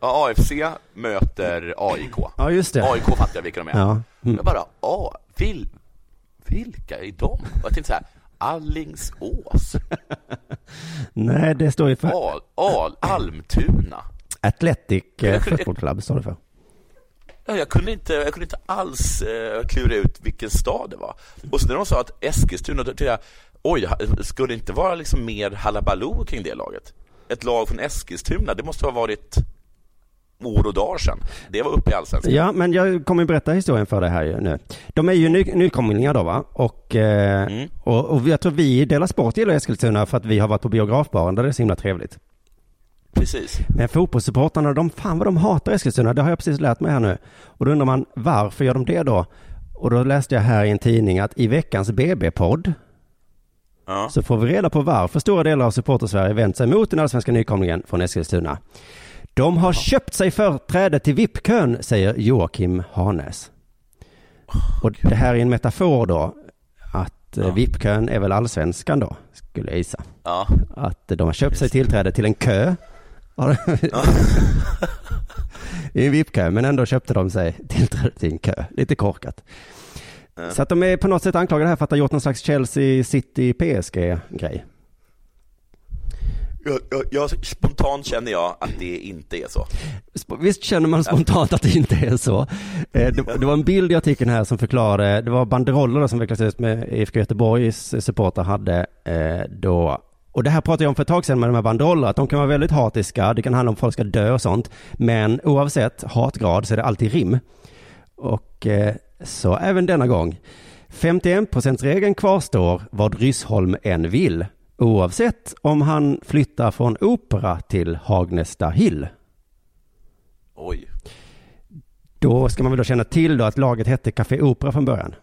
Ja, AFC möter AIK. Ja, just det. AIK fattar jag vilka de är. Ja. Mm. Jag bara, A, vil, vilka är de? Och jag tänkte så här, Allingsås, Nej, det står ju för Al, Al, Almtuna. Athletic eh, Football Club, står det för. Ja, jag, kunde inte, jag kunde inte alls eh, klura ut vilken stad det var. Och så när de sa att Eskilstuna, då tänkte jag, oj, skulle det inte vara liksom mer halabaloo kring det laget? Ett lag från Eskilstuna, det måste ha varit år och dagar sedan. Det var uppe i allsvenskan. Ja, men jag kommer berätta historien för dig här nu. De är ju ny, nykomlingar då va? Och, eh, Mm. och, och jag tror vi i Dela Sport gillar Eskilstuna för att vi har varit på biografbaren där det är så himla trevligt. Precis. Men fotbollssupportrarna, de, fan vad de hatar Eskilstuna, det har jag precis lärt mig här nu. Och då undrar man, varför gör de det då? Och då läste jag här i en tidning att i veckans BB-podd Ja. så får vi reda på varför stora delar av supporter-Sverige vänt sig mot den allsvenska nykomlingen från Eskilstuna. De har köpt sig företräde till VIP-kön, säger Joakim Hanes. Och det här är en metafor då, att ja. VIP-kön är väl allsvenskan då, skulle jag gissa. Ja. Att de har köpt sig tillträde till en kö. I en VIP-kö, men ändå köpte de sig tillträde till en kö. Lite korkat. Så att de är på något sätt anklagade här för att ha gjort någon slags Chelsea City PSG-grej. Jag, jag, jag, spontant känner jag att det inte är så. Visst känner man spontant att det inte är så. Eh, Det, det var en bild i artikeln här som förklarade, det var banderoller som vecklades ut med IFK Göteborgs supportrar hade eh, då och det här pratade jag om för ett tag sedan med de här banderoller, att de kan vara väldigt hatiska, det kan handla om folk ska dö och sånt, men oavsett hatgrad så är det alltid rim. Och eh, så även denna gång. 51%-regeln kvarstår vad Ryssholm än vill, oavsett om han flyttar från Opera till Hagnesta Hill. Oj. Då ska man väl då känna till då att laget hette Café Opera från början.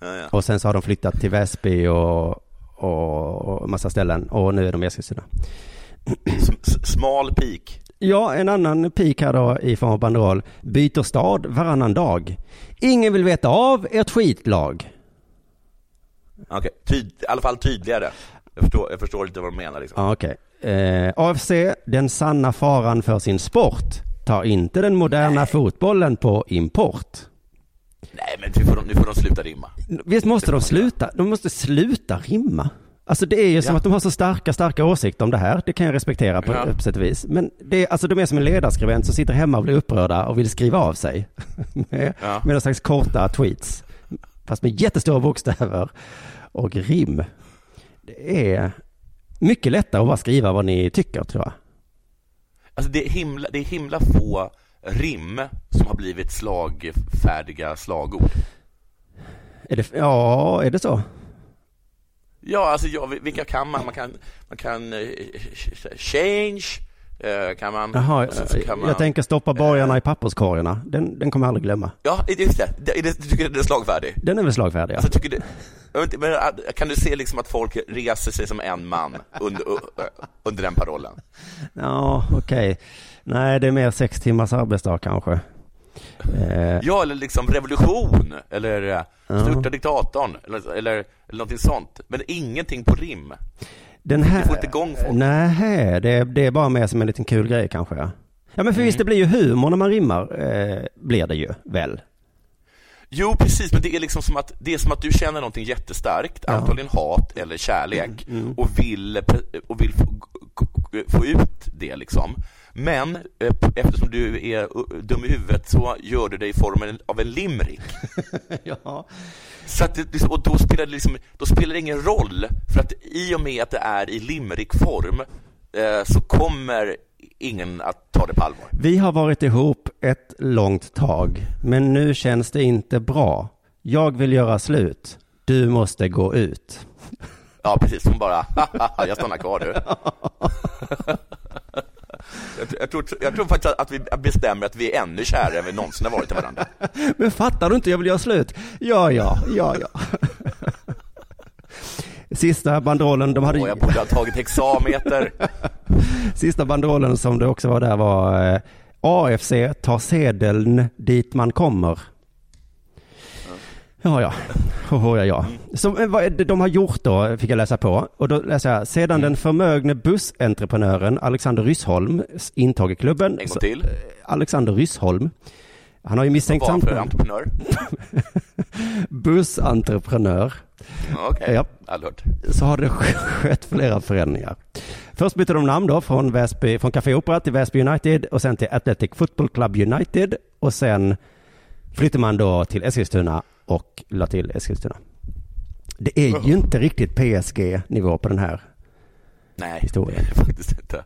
Ja, ja. Och sen så har de flyttat till Väsby och, och, och massa ställen och nu är de i Eskilstuna. Smal pik. Ja, en annan pik här då i form av banderoll. Byter stad varannan dag. Ingen vill veta av ert skitlag. Okej, Tyd, i alla fall tydligare. Jag förstår, jag förstår lite vad de menar liksom. Ja, okej. Eh, AFC, den sanna faran för sin sport, tar inte den moderna fotbollen på import. Nej, men nu får, de, nu får de sluta rimma. Visst måste de sluta? De måste sluta rimma. Alltså det är ju som Ja. att de har så starka, starka åsikter om det här. Det kan jag respektera på, Ja. på sätt och vis. Men det alltså de är som en ledarskribent som sitter hemma och blir upprörda och vill skriva av sig. med, Ja. med någon slags korta tweets. Fast med jättestora bokstäver och rim. Det är mycket lättare att bara skriva vad ni tycker tror jag. Alltså det är himla, det är himla få rim som har blivit slagfärdiga slagord. Är det, ja, är det så? Ja, alltså ja, vilka kan man? Man kan, man kan eh, change, eh, kan man. Jaha, så kan man jag tänker stoppa borgarna i papperskorgarna. Den, den kommer jag aldrig glömma. Ja, just det. det, det du tycker den är slagfärdig? Den är väl slagfärdig, ja. Alltså, tycker du, men, äh, kan du se liksom att folk reser sig som en man under, under den parollen? Ja, okej. Nej, det är mer sex timmars arbetsdag kanske. Eh, Ja, eller liksom revolution, eller eh, Ja. störta diktatorn, eller, eller, eller någonting sånt. Men ingenting på rim. den här... Du får inte igång folk. Nej, det, är- det är bara mer som en liten kul grej kanske. Ja, ja men för visst, det blir ju humor när man rimmar, eh, blir det ju väl? Jo, precis, men det är liksom som att, det är som att du känner någonting jättestarkt, antagligen hat eller kärlek, Mm, och vill, och vill få, få ut det liksom. Men eh, eftersom du är uh, dum i huvudet så gör du det i formen av en limerick. ja. Så det, och då spelar det liksom, då spelar det ingen roll, för att i och med att det är i limerickform eh, så kommer ingen att ta det på allvar. Vi har varit ihop ett långt tag, men nu känns det inte bra. Jag vill göra slut. Du måste gå ut. Ja, precis. Hon bara, jag stannar kvar du. Jag, tror- jag, tror, jag tror faktiskt att vi bestämmer att vi är ännu kärare än vi någonsin har varit till varandra. Men fattar du inte, jag vill göra slut. Ja, ja, ja, ja. Sista banderollen, de hade... Och jag borde ha tagit hexameter. Sista banderollen som det också var där var eh, AFC tar sedeln dit man kommer. Ja, ja. Hoho, ja, ja. Så eh, vad de har gjort då, fick jag läsa på. Och då läser jag, sedan den förmögne bussentreprenören Alexander Ryssholm intag i klubben. En gång till. eh, Alexander Ryssholm. Han har ju misstänkt samtal. entreprenör? Bussentreprenör. Okej, Ja. aldrig hört. så har det skett flera förändringar. Först bytte de namn då från, Väsby, från Café Opera till Väsby United och sen till Athletic Football Club United och sen flyttade man då till Eskilstuna och la till Eskilstuna. Det är ju inte riktigt PSG-nivå på den här Nej, historien. det är faktiskt inte.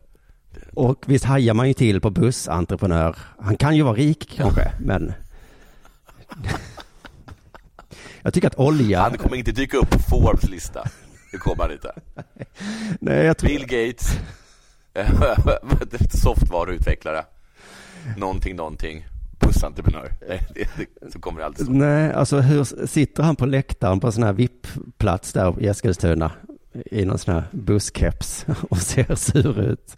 Och visst hajar man ju till på bussentreprenör. Han kan ju vara rik kanske, men... Jag tycker att olja... Han kommer inte dyka upp på Forbes lista. Det kommer han inte. Nej, jag tror... Bill Gates, softvareutvecklare, någonting, någonting, det, det, så kommer det alltid så. Nej, alltså hur sitter han på läktaren på en sån här VIP-plats där i Eskilstuna i någon sån här busskeps och ser sur ut?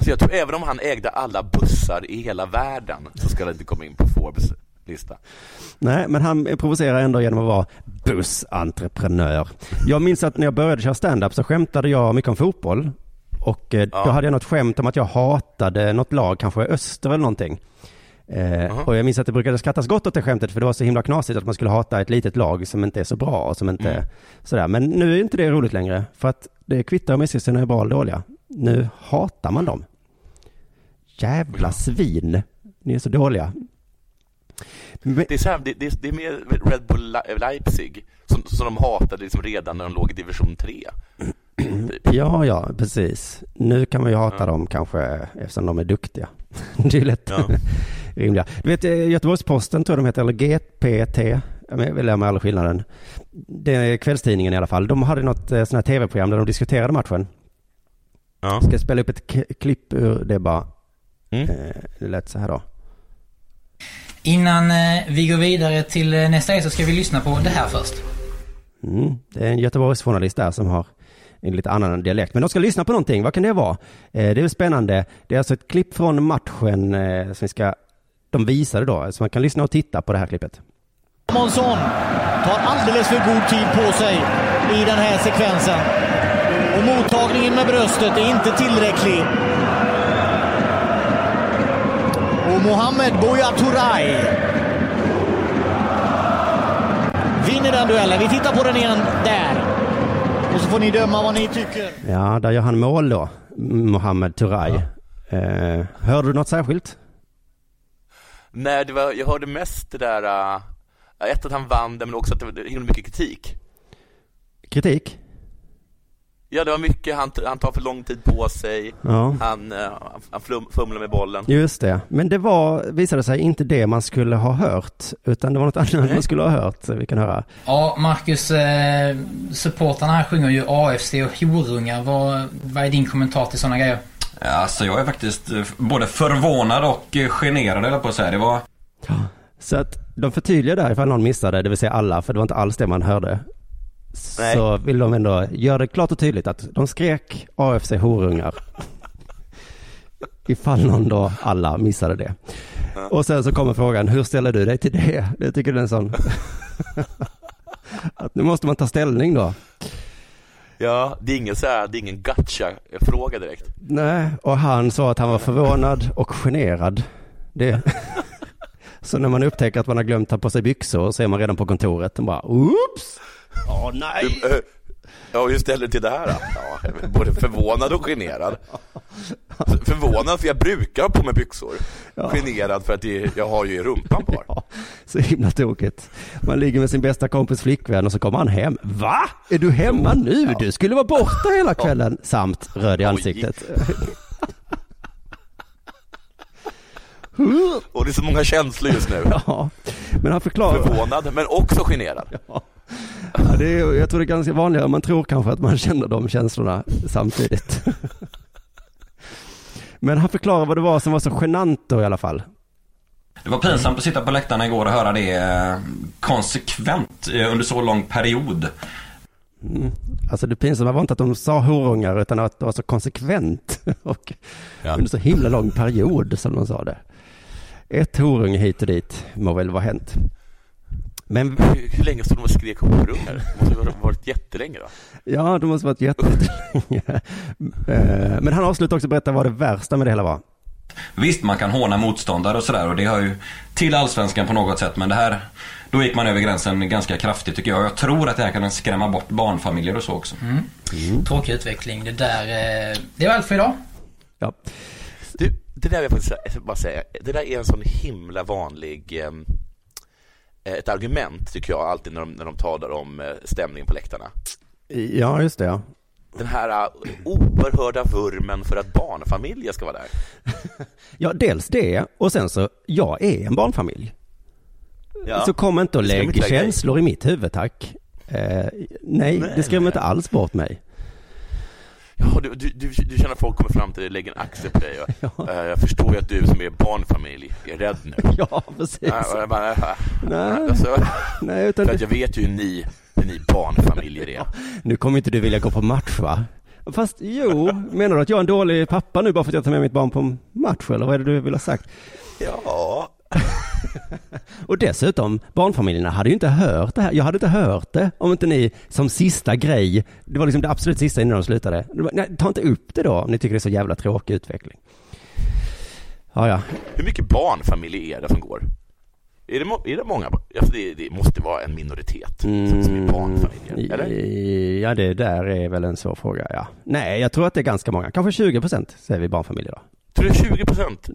Så jag tror även om han ägde alla bussar i hela världen så ska det inte komma in på Forbes lista. Nej, men han provocerar ändå genom att vara bussentreprenör. Jag minns att när jag började köra stand-up så skämtade jag mycket om fotboll. Och eh, Ja. då hade jag något skämt om att jag hatade något lag, kanske Öster eller någonting. Eh, Och jag minns att det brukade skrattas gott åt det skämtet för det var så himla knasigt att man skulle hata ett litet lag som inte är så bra och som inte Mm. sådär. Men nu är inte det roligt längre för att det kvittar om Eskilstuna är bra eller dåliga. Nu hatar man dem. Jävla svin. Ni är så dåliga. Det är, så här, det, det, det är mer Red Bull Le- Leipzig som, som de hatade liksom redan när de låg i division 3. Ja, ja, precis. Nu kan man ju hata dem kanske eftersom de är duktiga. Det är lätt Ja. Rimliga. Du vet, eh, Göteborgs-Posten tror jag de heter, eller GPT. Jag lär mig aldrig skillnaden. Det är kvällstidningen i alla fall. De hade något eh, sånt här tv-program där de diskuterade matchen. Ja. Ska jag spela upp ett klipp ur det bara. Mm. Eh, Det lät så här då. Innan vi går vidare till nästa grej så ska vi lyssna på det här först. Mm. Det är en Göteborgsjournalist där som har en lite annan dialekt. Men de ska lyssna på någonting. Vad kan det vara? Det är spännande. Det är alltså ett klipp från matchen som vi ska, de visade då. Så man kan lyssna och titta på det här klippet. Månsson tar alldeles för god tid på sig i den här sekvensen. Och mottagningen med bröstet är inte tillräcklig. Och Mohamed Buya Turay vinner den duellen. Vi tittar på den igen där. Och så får ni döma vad ni tycker. Ja, där gör han mål då. Mohamed Turay. Eh, hörde du något särskilt? Nej, det var, jag hörde mest det där, uh, ett att han vann det, men också att det var himla mycket kritik. Kritik? Ja, det var mycket, han, han tar för lång tid på sig, Ja. han, uh, han flum, fumlar med bollen. Just det. Men det var, visade sig, inte det man skulle ha hört. Utan det var något annat man skulle ha hört. Vi kan höra. Ja, Marcus, eh, supportrarna här sjunger ju AFC och horungar. Vad, vad är din kommentar till sådana grejer? Ja, Alltså jag är faktiskt eh, både förvånad och eh, generad eller på att säga. Det var... Så att de förtydligar där ifall någon missade, det vill säga alla, för det var inte alls det man hörde. Nej. Så vill de ändå göra det klart och tydligt att de skrek AFC horungar. ifall någon då, alla missade det. Och sen så kommer frågan, hur ställer du dig till det? Det tycker du är en sån... att nu måste man ta ställning då. Ja, det är ingen så här, det är ingen gotcha-fråga direkt. Nej, och han sa att han var förvånad och generad. Det... Så när man upptäcker att man har glömt ta på sig byxor så är man redan på kontoret och bara oops! Åh nej! Ja, hur ställer du till det här? Ja, både förvånad och generad. Förvånad för jag brukar ha på mig byxor. Generad för att jag har ju rumpan på. Så himla tokigt. Man ligger med sin bästa kompis flickvän och så kommer han hem. Va? Är du hemma nu? Du skulle vara borta hela kvällen. Samt röd i ansiktet. Och det är så många känslor just nu. Ja, men han förklarar. Förvånad, men också generad. Ja, det är, jag tror det är ganska vanligare. Man tror kanske att man känner de känslorna samtidigt. Men han förklarar vad det var som var så genant då i alla fall. Det var pinsamt att sitta på läktarna igår och höra det eh, konsekvent eh, under så lång period. Mm. Alltså det pinsamma var inte att de sa horungar utan att det var så konsekvent och under så himla lång period som de sa det. Ett horunge hit och dit må väl vara hänt. Men Hur, hur länge stod de och skrek horungar? Det måste ha varit jättelänge då. ja, det måste varit jättelänge. Eh, Men han avslutar också berätta vad det värsta med det hela var. Visst, man kan håna motståndare och sådär och det hör ju till allsvenskan på något sätt men det här, då gick man över gränsen ganska kraftigt tycker jag. Jag tror att det här kan skrämma bort barnfamiljer och så också. Mm. Tråkig utveckling. Det där, eh, det var allt för idag. Ja. Du, det där vill jag faktiskt bara säga, det där är en sån himla vanlig ehm, eh, ett argument tycker jag alltid när de, när de talar om eh, stämningen på läktarna. Ja, just det. Ja. den här uh, oerhörda vurmen för att barnfamiljer ska vara där? Ja, dels det och sen så, jag är en barnfamilj. Ja. Så kom inte och lägg känslor i mitt huvud tack. Eh, nej, det skrämmer inte alls bort mig. Ja, du, du, du, du känner att folk kommer fram till dig, lägger en axel på dig och, eh, jag förstår ju att du som är barnfamilj är rädd nu. Ja, precis. Ja, och jag bara, äh, Nej. alltså, Nej, utan för att jag vet ju hur ni, hur ni barnfamiljer är. Nu kommer inte du vilja gå på match va? Fast jo, menar du att jag är en dålig pappa nu bara för att jag tar med mitt barn på match eller vad är det du vill ha sagt? Ja, Och dessutom, barnfamiljerna hade ju inte hört det här. Jag hade inte hört det om inte ni som sista grej, det var liksom det absolut sista innan de slutade. Var, Nej, ta inte upp det då om ni tycker det är så jävla tråkig utveckling. Ja, ja. hur mycket barnfamiljer är det som går? Är det, är det många? Alltså det, det måste vara en minoritet som, som är barnfamiljer, eller? Mm, Ja, det där är väl en svår fråga, ja. Nej, jag tror att det är ganska många. Kanske 20 procent säger vi barnfamiljer då. Tror du 20 procent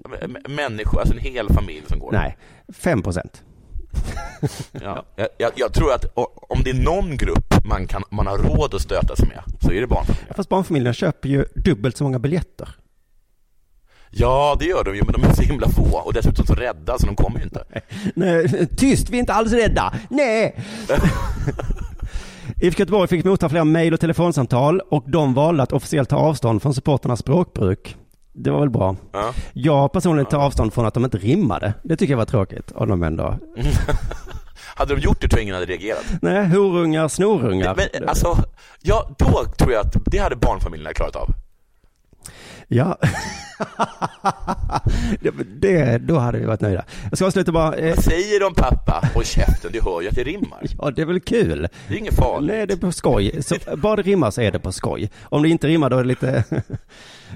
människor, alltså en hel familj som går? Nej, 5 procent. Ja. Jag, jag, tror att om det är någon grupp man, kan, man har råd att stöta sig med så är det barnfamiljer. Fast barnfamiljerna köper ju dubbelt så många biljetter. Ja, det gör de ju, men de är så himla få och dessutom så rädda så de kommer ju inte. Nej, tyst, vi är inte alls rädda. Nej! IFK Göteborg fick motta flera mejl och telefonsamtal och de valde att officiellt ta avstånd från supporternas språkbruk. Det var väl bra. Ja. Jag personligen tar avstånd från att de inte rimmade. Det tycker jag var tråkigt av dem ändå. Hade de gjort det tror jag ingen hade reagerat. Nej, horungar, snorungar. Men alltså, ja, då tror jag att det hade barnfamiljerna klarat av. Ja. det, då hade vi varit nöjda. Jag ska avsluta bara. Eh, Vad säger de pappa? Och käften, du hör ju att det rimmar. ja, det är väl kul. Det är inget farligt. Nej, det är på skoj. Så, bara det rimmar så är det på skoj. Om det inte rimmar då är det lite...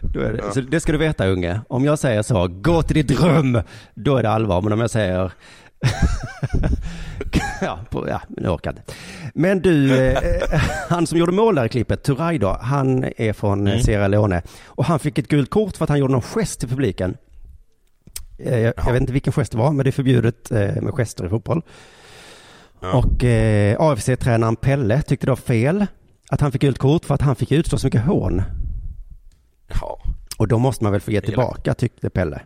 då är det, Så det ska du veta unge. Om jag säger så, gå till ditt rum, då är det allvar. Men om jag säger... ja, på, ja, nu inte. Men du, eh, han som gjorde mål där i klippet, Turay då, han är från eh, Mm. Sierra Leone. Och han fick ett gult kort för att han gjorde någon gest till publiken. Eh, Jag, jag vet inte vilken gest det var, men det är förbjudet eh, med gester i fotboll. Och eh, AFC-tränaren Pelle tyckte det var fel att han fick gult kort för att han fick utstå så mycket hån. Ja. Och då måste man väl få ge tillbaka, tyckte Pelle.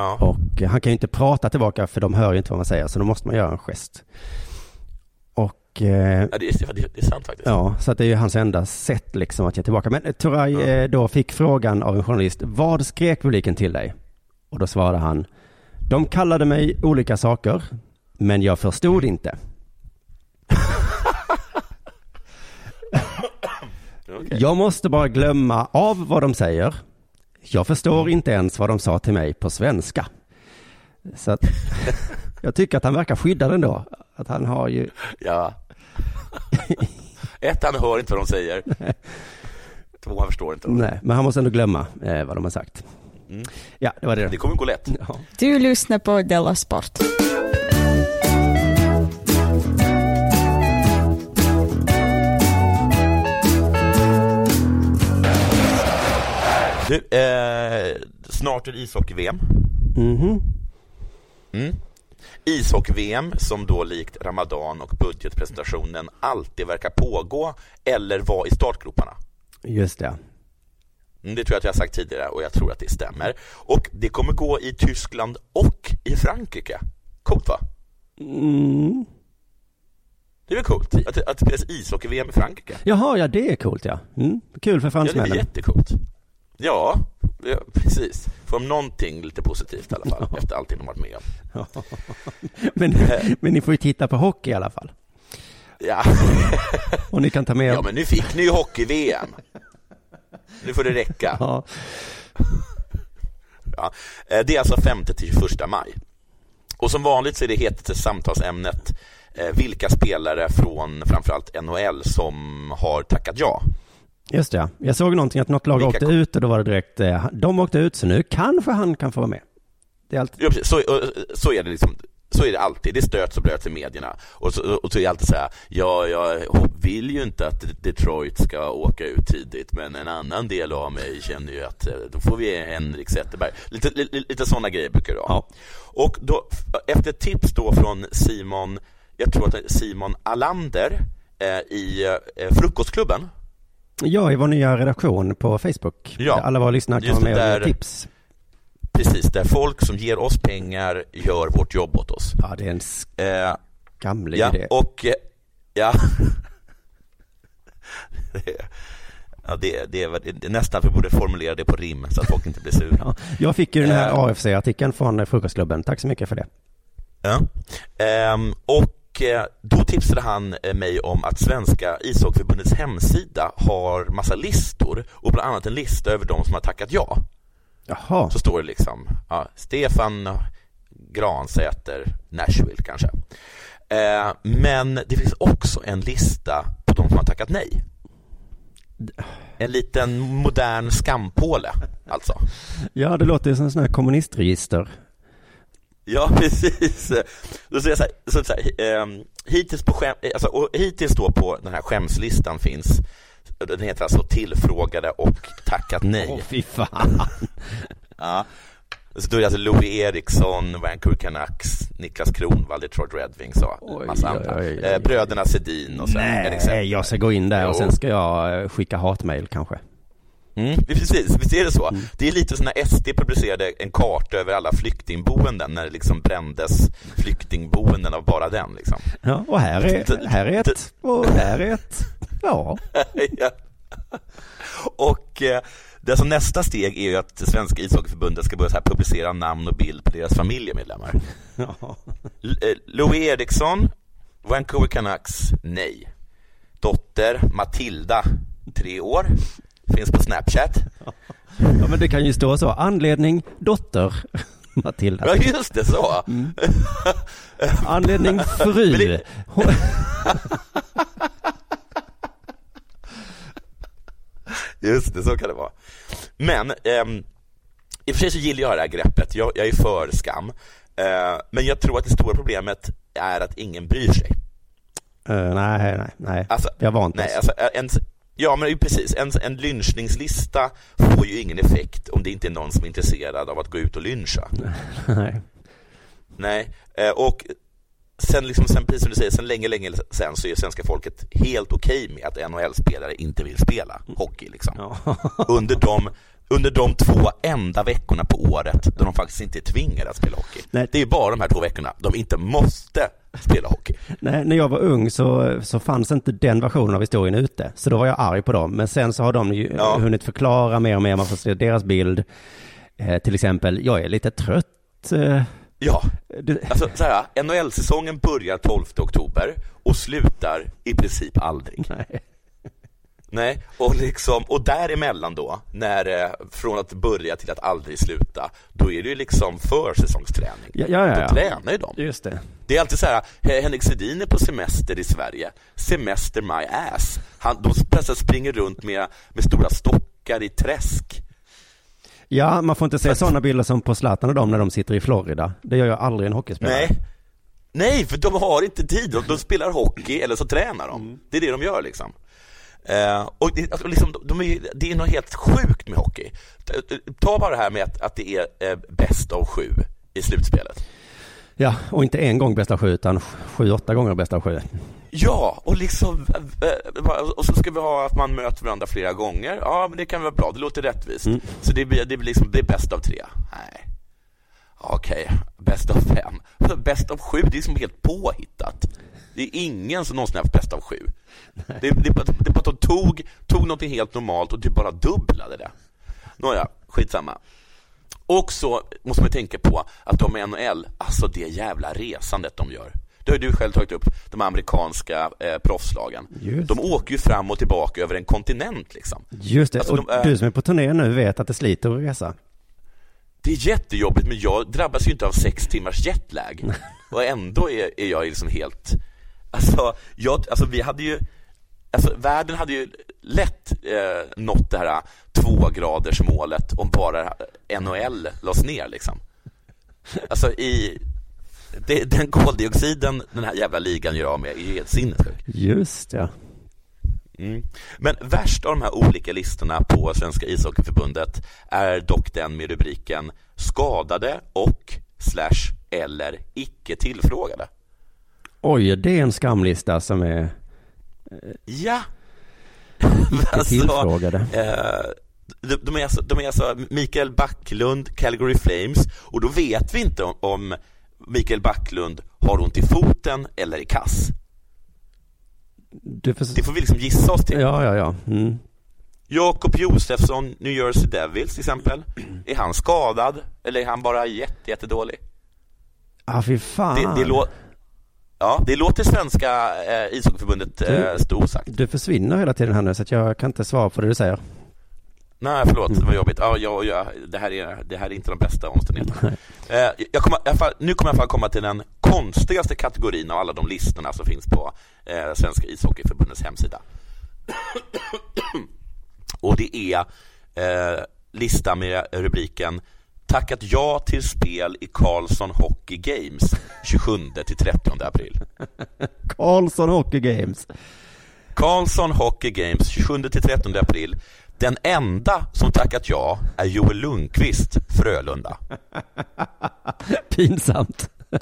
Ja. Och han kan ju inte prata tillbaka för de hör ju inte vad man säger, så då måste man göra en gest. Och eh, Ja, det, är, ja, det, är sant faktiskt. ja, så att det är ju hans enda sätt liksom att ge tillbaka. Men eh, Turay eh, då fick frågan av en journalist, vad skrek publiken till dig? Och då svarade han, de kallade mig olika saker, men jag förstod inte. Jag måste bara glömma av vad de säger. Jag förstår inte ens vad de sa till mig på svenska. Så att jag tycker att han verkar skyddad ändå. Att han har ju... Ja. Ett, han hör inte vad de säger. Två, han förstår inte. Nej, men han måste ändå glömma eh, vad de har sagt. Mm. Ja, det var det. Det kommer gå lätt. Ja. Du lyssnar på Della Sport. Du, eh, snart är det ishockey-VM. Mhm. Mm. Ishockey-VM som då likt Ramadan och budgetpresentationen alltid verkar pågå eller vara i startgroparna. Just det. Mm, Det tror jag att jag har sagt tidigare och jag tror att det stämmer. Och det kommer gå i Tyskland och i Frankrike. Coolt va? Mm. Det är väl coolt att, att det spelas ishockey-VM i Frankrike? Jaha, ja det är coolt ja. Mm. Kul för Ja, det är fransmännen. jättecoolt. Ja, ja, precis. Får de någonting lite positivt i alla fall efter allting de varit med om. men, men ni får ju titta på hockey i alla fall. Ja. Och ni kan ta med... ja, men nu fick ni ju hockey-VM. Nu får det räcka. Ja. Ja, eh, det är alltså 5 till 21 maj. Och som vanligt så är det hetaste samtalsämnet eh, vilka spelare från framförallt NHL som har tackat ja. Just det, ja. jag såg någonting att något lag Vilka åkte kom- ut och då var det direkt, eh, de åkte ut så nu kanske han kan få vara med. Det är alltid... Ja, precis. Så, och, så är det liksom så är det alltid, det stöts och blöts i medierna och så, och så är det alltid så här, ja, jag vill ju inte att Detroit ska åka ut tidigt men en annan del av mig känner ju att eh, då får vi Henrik Zetterberg, lite, lite, lite sådana grejer brukar det vara. Och då, efter tips då från Simon, jag tror att Simon Alander eh, i eh, Frukostklubben Ja, i vår nya redaktion på Facebook. Ja, Där alla våra lyssnare kan vara med och ge tips. Precis, där folk som ger oss pengar gör vårt jobb åt oss. Ja, det är en skamlig ja, idé. Och, eh, ja. Ja, det, det, är, nästan vi borde formulera det på rim så att folk inte blir sura. Jag fick ju den här Eh. AFC-artikeln från Frukostklubben. Tack så mycket för det. Ja. Ehm, och eh, då tipsade han eh, mig om att Svenska ishockeyförbundets hemsida har massa listor och bland annat en lista över de som har tackat ja. Jaha. Så står det liksom ja, Stefan Gransäter, Nashville kanske. Eh, men det finns också en lista på de som har tackat nej. En liten modern skampåle, alltså. Ja, det låter som en sån här kommunistregister. Ja, precis. Då säger jag så här, så så här ehm, hittills, på skäm, alltså, och hittills då på den här skämslistan finns, den heter alltså tillfrågade och tackat nej. Åh, fy fan. ja. Så då är det alltså Louis Eriksson, Vancouver Canucks, Niklas Kronwall, Detroit Red Wings och massa oj, andra. oj, oj, oj. Eh, Bröderna Sedin och så. Nej, jag ska gå in där och sen ska jag eh, skicka hatmejl kanske. Mm, precis, visst är det så? Det är lite som när SD publicerade en karta över alla flyktingboenden när det liksom brändes flyktingboenden av bara den liksom. Ja, och här är, här är ett, och här är ett. Ja. ja. Och eh, det som nästa steg är ju att Svenska ishockeyförbundet ska börja publicera namn och bild på deras familjemedlemmar. Ja. Eh, Louis Eriksson, Vancouver Canucks, nej. Dotter Matilda, tre år, finns på Snapchat. ja, men det kan ju stå så. Anledning, dotter, Matilda. Ja, just det, så. Anledning, Men fru. det- Just det, så kan det vara. Men ehm, i och för sig så gillar jag det här greppet. Jag, jag är för skam. Eh, men jag tror att det stora problemet är att ingen bryr sig. Eh, nej, nej, nej. Alltså, Vi har vant nej, alltså, en, ja, men precis. En, en lynchningslista får ju ingen effekt om det inte är någon som är intresserad av att gå ut och lyncha. nej. Nej, eh, och sen, liksom, sen, precis som du säger, sen länge, länge sen så är svenska folket helt okej med att NHL-spelare inte vill spela hockey. Liksom. Under, de, under de två enda veckorna på året då de faktiskt inte är tvingade att spela hockey. Det är bara de här två veckorna de inte måste spela hockey. Nej, när jag var ung så, så fanns inte den versionen av historien ute. Så då var jag arg på dem. Men sen så har de ju Ja. hunnit förklara mer och mer. Man får se deras bild. Eh, till exempel, jag är lite trött. Eh, Ja, alltså så här, NHL-säsongen börjar 12 oktober och slutar i princip aldrig. Nej. Nej, och liksom, och däremellan då, när, eh, från att börja till att aldrig sluta, då är det ju liksom försäsongsträning. Ja, ja, ja. Då tränar ju de. Just det. Det är alltid så här, Henrik Sedin är på semester i Sverige, semester my ass. Han, de plötsligt springer runt med, med stora stockar i träsk. Ja, man får inte se sådana bilder som på Zlatan och dem när de sitter i Florida. Det gör ju aldrig en hockeyspelare. Nej. Nej, för de har inte tid. De, de spelar hockey eller så tränar de. Det är det de gör liksom. Eh, och det, alltså, liksom, de är, det är något helt sjukt med hockey. Ta- bara det här med att, att det är eh, bäst av sju i slutspelet. Ja, och inte en gång bästa sju, utan sju, åtta gånger bästa sju. Ja, och liksom, eh, och så ska vi ha att man möter varandra flera gånger. Ja, men det kan vara bra, det låter rättvist. Så det blir, det blir liksom, det är bäst av tre. Nej. Okej, bäst av fem. Bäst av sju, det är liksom helt påhittat. Det är ingen som någonsin haft bäst av sju. Det, det, det är bara att de tog, tog något helt normalt och typ bara dubblade det. Nåja, skitsamma. Och så måste man tänka på att de i NHL, alltså det jävla resandet de gör. Det har ju du själv tagit upp, de amerikanska eh, proffslagen. Just De åker ju fram och tillbaka över en kontinent liksom. Just det, Alltså, och de är- du som är på turné nu vet att det sliter att resa. Det är jättejobbigt men jag drabbas ju inte av sex timmars jetlag. Och ändå är, är jag liksom helt... Alltså, jag, alltså vi hade ju... Alltså världen hade ju lätt eh, nått det här tvågradersmålet om bara NHL lades ner liksom. Alltså i... Det, den koldioxiden den här jävla ligan gör av med är ju helt sinnessjuk. Just ja. Mm. Men värst av de här olika listorna på Svenska ishockeyförbundet är dock den med rubriken skadade och slash eller icke tillfrågade. Oj, det är en skamlista som är... Ja, Icke tillfrågade. eh, de, de, är alltså, de är alltså Mikael Backlund, Calgary Flames och då vet vi inte om, om Mikael Backlund har ont i foten eller i kass. Du får... Det får vi liksom gissa oss till. Ja, ja, ja. Mm. Jakob Josefsson, New Jersey Devils till exempel. Är han skadad eller är han bara jätte, jättedålig? Ah, fy fan. Det, det, lå... ja, det låter svenska eh, ishockeyförbundet eh, stå osagt. Du försvinner hela tiden här nu så att jag kan inte svara på det du säger. Nej, förlåt, det var jobbigt. Ja, ja, ja, det, här är, det här är inte de bästa omständigheterna. Eh, jag kommer, fall, nu kommer jag i alla fall komma till den konstigaste kategorin av alla de listorna som finns på eh, Svenska ishockeyförbundets hemsida. Och det är eh, lista med rubriken Tackat ja till spel i Karlsson Hockey Games 27 till 30 april. Karlsson Hockey Games. Karlsson Hockey Games 27 till 30 april. Den enda som tackat ja är Joel Lundqvist, Frölunda. Pinsamt. De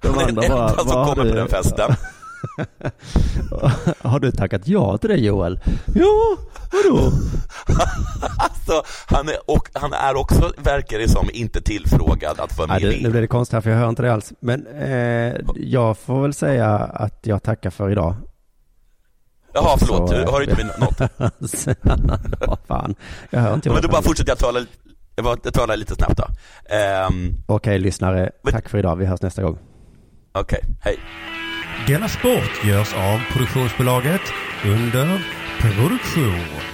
den andra bara, enda som kommer på den festen. Har du tackat ja till det Joel? Ja, vadå? Alltså, han är, och han är också, verkar det som, inte tillfrågad att vara med du, nu blir det konstigt här för jag hör inte det alls. Men eh, jag får väl säga att jag tackar för idag. Jaha, förlåt, Så, har du inte med något? Vad fan, jag hör inte Men då bara fortsätter jag tala, jag bara- jag talar lite snabbt då. Ehm, Okej lyssnare, tack för idag. Vi hörs nästa gång. Okej, hej. Denna sport görs av produktionsbolaget under produktion.